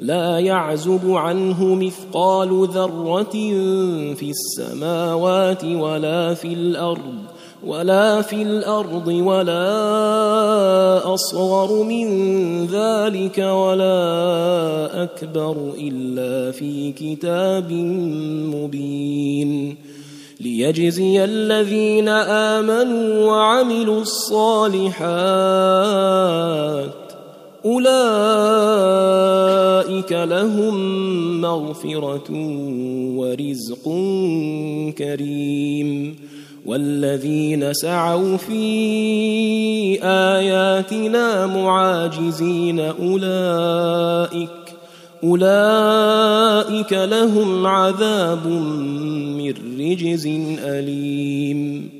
لا يعزب عنه مثقال ذرة في السماوات ولا في الأرض ولا في الأرض ولا أصغر من ذلك ولا أكبر إلا في كتاب مبين. ليجزي الذين آمنوا وعملوا الصالحات أولئك لهم مغفرة ورزق كريم. والذين سعوا في آياتنا معاجزين أولئك أولئك لهم عذاب من رجز أليم.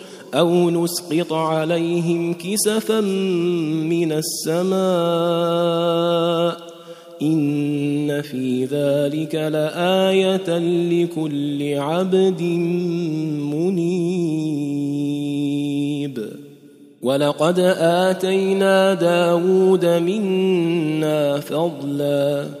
أو نسقط عليهم كسفا من السماء إن في ذلك لآية لكل عبد منيب. ولقد آتينا داود منا فضلا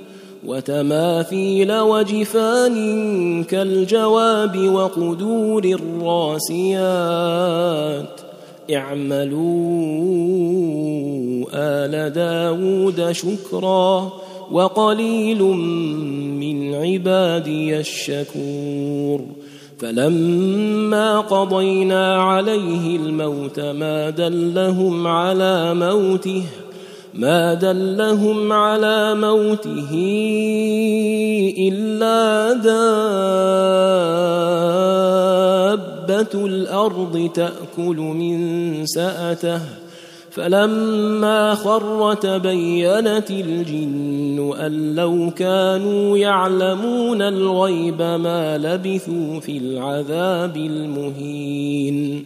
وتماثيل وجفان كالجواب وقدور الراسيات. اعملوا آل داود شكرا وقليل من عبادي الشكور. فلما قضينا عليه الموت ما دلهم على موته ما دلهم على موته الا دابه الأرض تاكل من ساته فلما خر تبينت الجن ان لو كانوا يعلمون الغيب ما لبثوا في العذاب المهين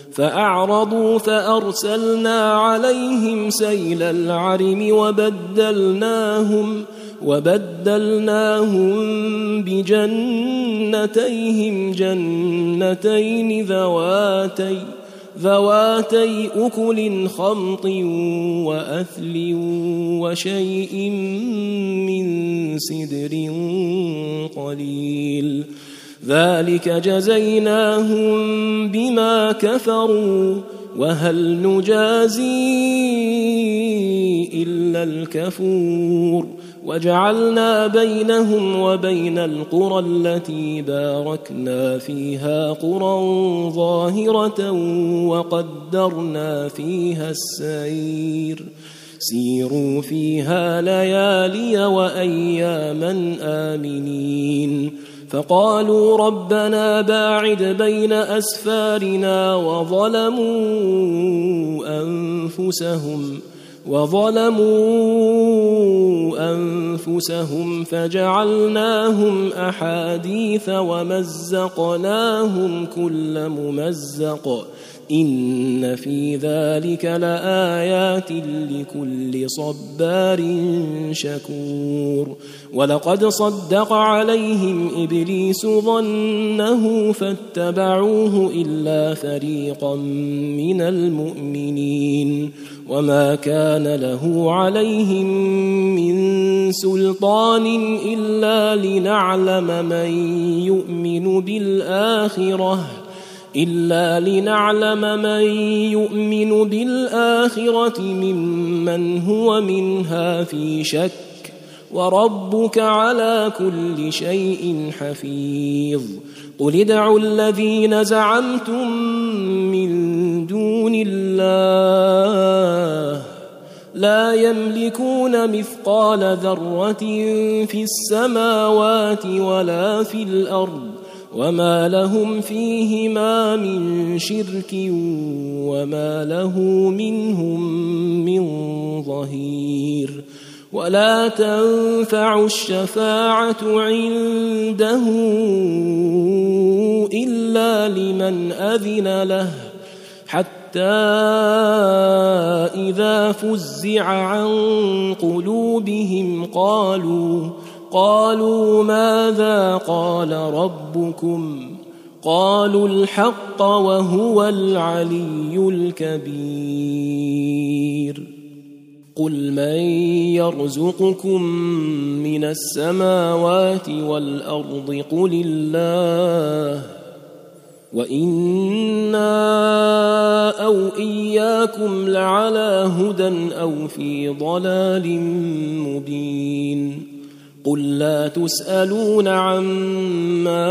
فأعرضوا فأرسلنا عليهم سيل العرم وبدلناهم وبدلناهم بجنتيهم جنتين ذواتي ذواتي أكل خمط وأثل وشيء من سدر قليل ذلك جزيناهم بما كفروا وهل نجازي إلا الكفور وجعلنا بينهم وبين القرى التي باركنا فيها قرى ظاهرة وقدرنا فيها السير سيروا فيها ليالي وأياما آمنين فقالوا ربنا باعد بين أسفارنا وظلموا أنفسهم وظلموا أنفسهم فجعلناهم أحاديث ومزقناهم كل ممزق إن في ذلك لآيات لكل صبار شكور. ولقد صدق عليهم إبليس ظنه فاتبعوه إلا فريقا من المؤمنين. وما كان له عليهم من سلطان إلا لنعلم من يؤمن بالآخرة. إلا لنعلم من يؤمن بالآخرة ممن هو منها في شك وربك على كل شيء حفيظ. قل ادعوا الذين زعمتم من دون الله لا يملكون مثقال ذرة في السماوات ولا في الأرض وما لهم فيهما من شرك وما له منهم من ظهير ولا تنفع الشفاعه عنده الا لمن اذن له حتى اذا فزع عن قلوبهم قالوا قالوا ماذا قال ربكم؟ قالوا الحق وهو العلي الكبير. قل من يرزقكم من السماوات والأرض؟ قل الله. وإنا أو إياكم لعلى هدى أو في ضلال مبين. قل لا تسألون عما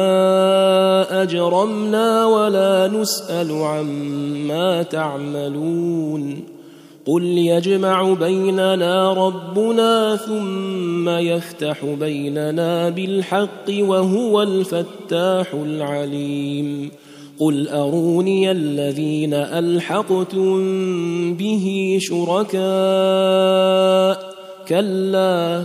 أجرمنا ولا نسأل عما تعملون قل يجمع بيننا ربنا ثم يفتح بيننا بالحق وهو الفتاح العليم قل أروني الذين ألحقتم به شركاء كلا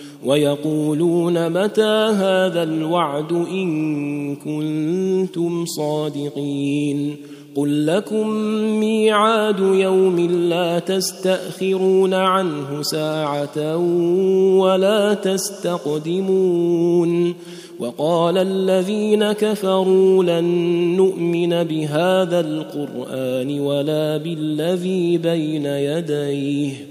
ويقولون متى هذا الوعد إن كنتم صادقين قل لكم ميعاد يوم لا تستأخرون عنه ساعة ولا تستقدمون وقال الذين كفروا لن نؤمن بهذا القرآن ولا بالذي بين يديه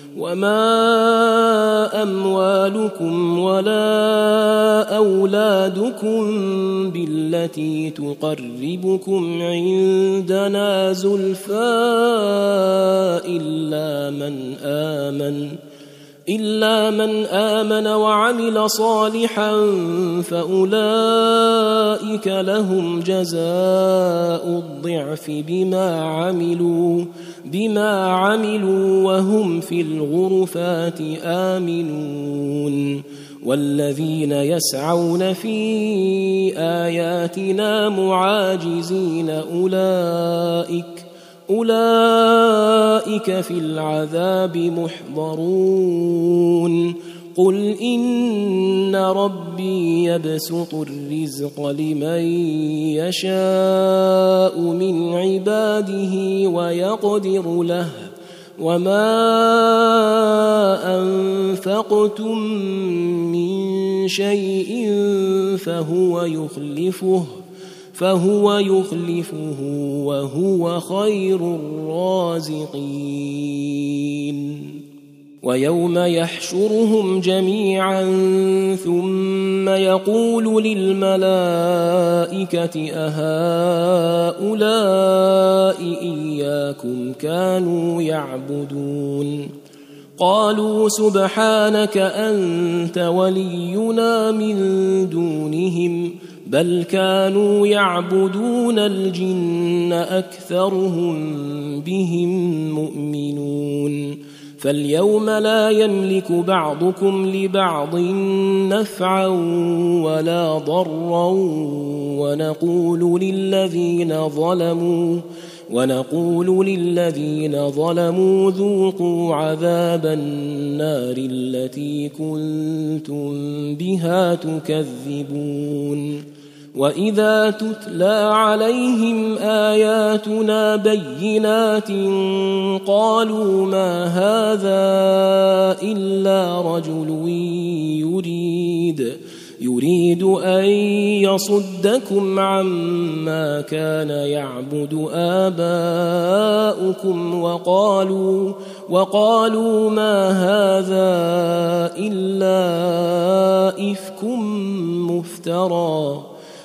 وما اموالكم ولا اولادكم بالتي تقربكم عندنا زلفى الا من امن إلا من آمن وعمل صالحا فأولئك لهم جزاء الضعف بما عملوا بما عملوا وهم في الغرفات آمنون. والذين يسعون في آياتنا معاجزين أولئك أولئك في العذاب محضرون. قل إن ربي يبسط الرزق لمن يشاء من عباده ويقدر له. وما أنفقتم من شيء فهو يخلفه. فهو يخلفه وهو خير الرازقين. ويوم يحشرهم جميعا ثم يقول للملائكة أهؤلاء إياكم كانوا يعبدون؟ قالوا سبحانك أنت ولينا من دونهم بل كانوا يعبدون الجن أكثرهم بهم مؤمنون. فاليوم لا يملك بعضكم لبعض نفعا ولا ضرا ونقول للذين ظلموا ونقول للذين ظلموا ذوقوا عذاب النار التي كنتم بها تكذبون. واذا تتلى عليهم اياتنا بينات قالوا ما هذا الا رجل يريد يريد ان يصدكم عما كان يعبد اباؤكم وقالوا وقالوا ما هذا الا افك مفترى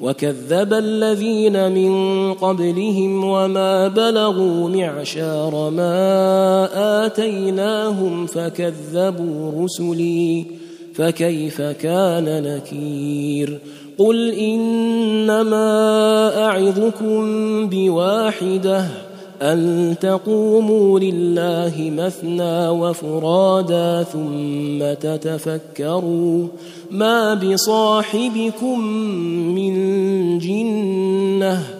وكذب الذين من قبلهم وما بلغوا معشار ما اتيناهم فكذبوا رسلي فكيف كان نكير قل انما اعظكم بواحده أن تقوموا لله مثنى وفرادا ثم تتفكروا ما بصاحبكم من جنة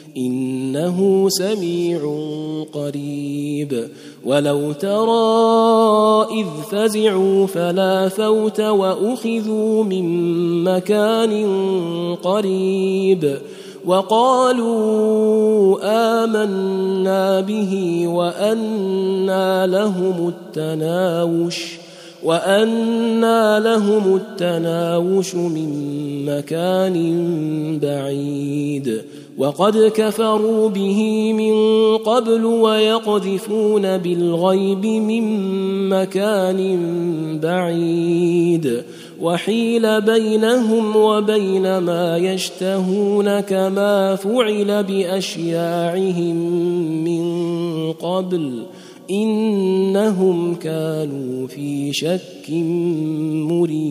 إنه سميع قريب. ولو ترى إذ فزعوا فلا فوت وأخذوا من مكان قريب. وقالوا آمنا به وأنى لهم التناوش. وأنى لهم التناوش من مكان بعيد وقد كفروا به من قبل ويقذفون بالغيب من مكان بعيد وحيل بينهم وبين ما يشتهون كما فعل بأشياعهم من قبل إنهم كانوا في شك مريب.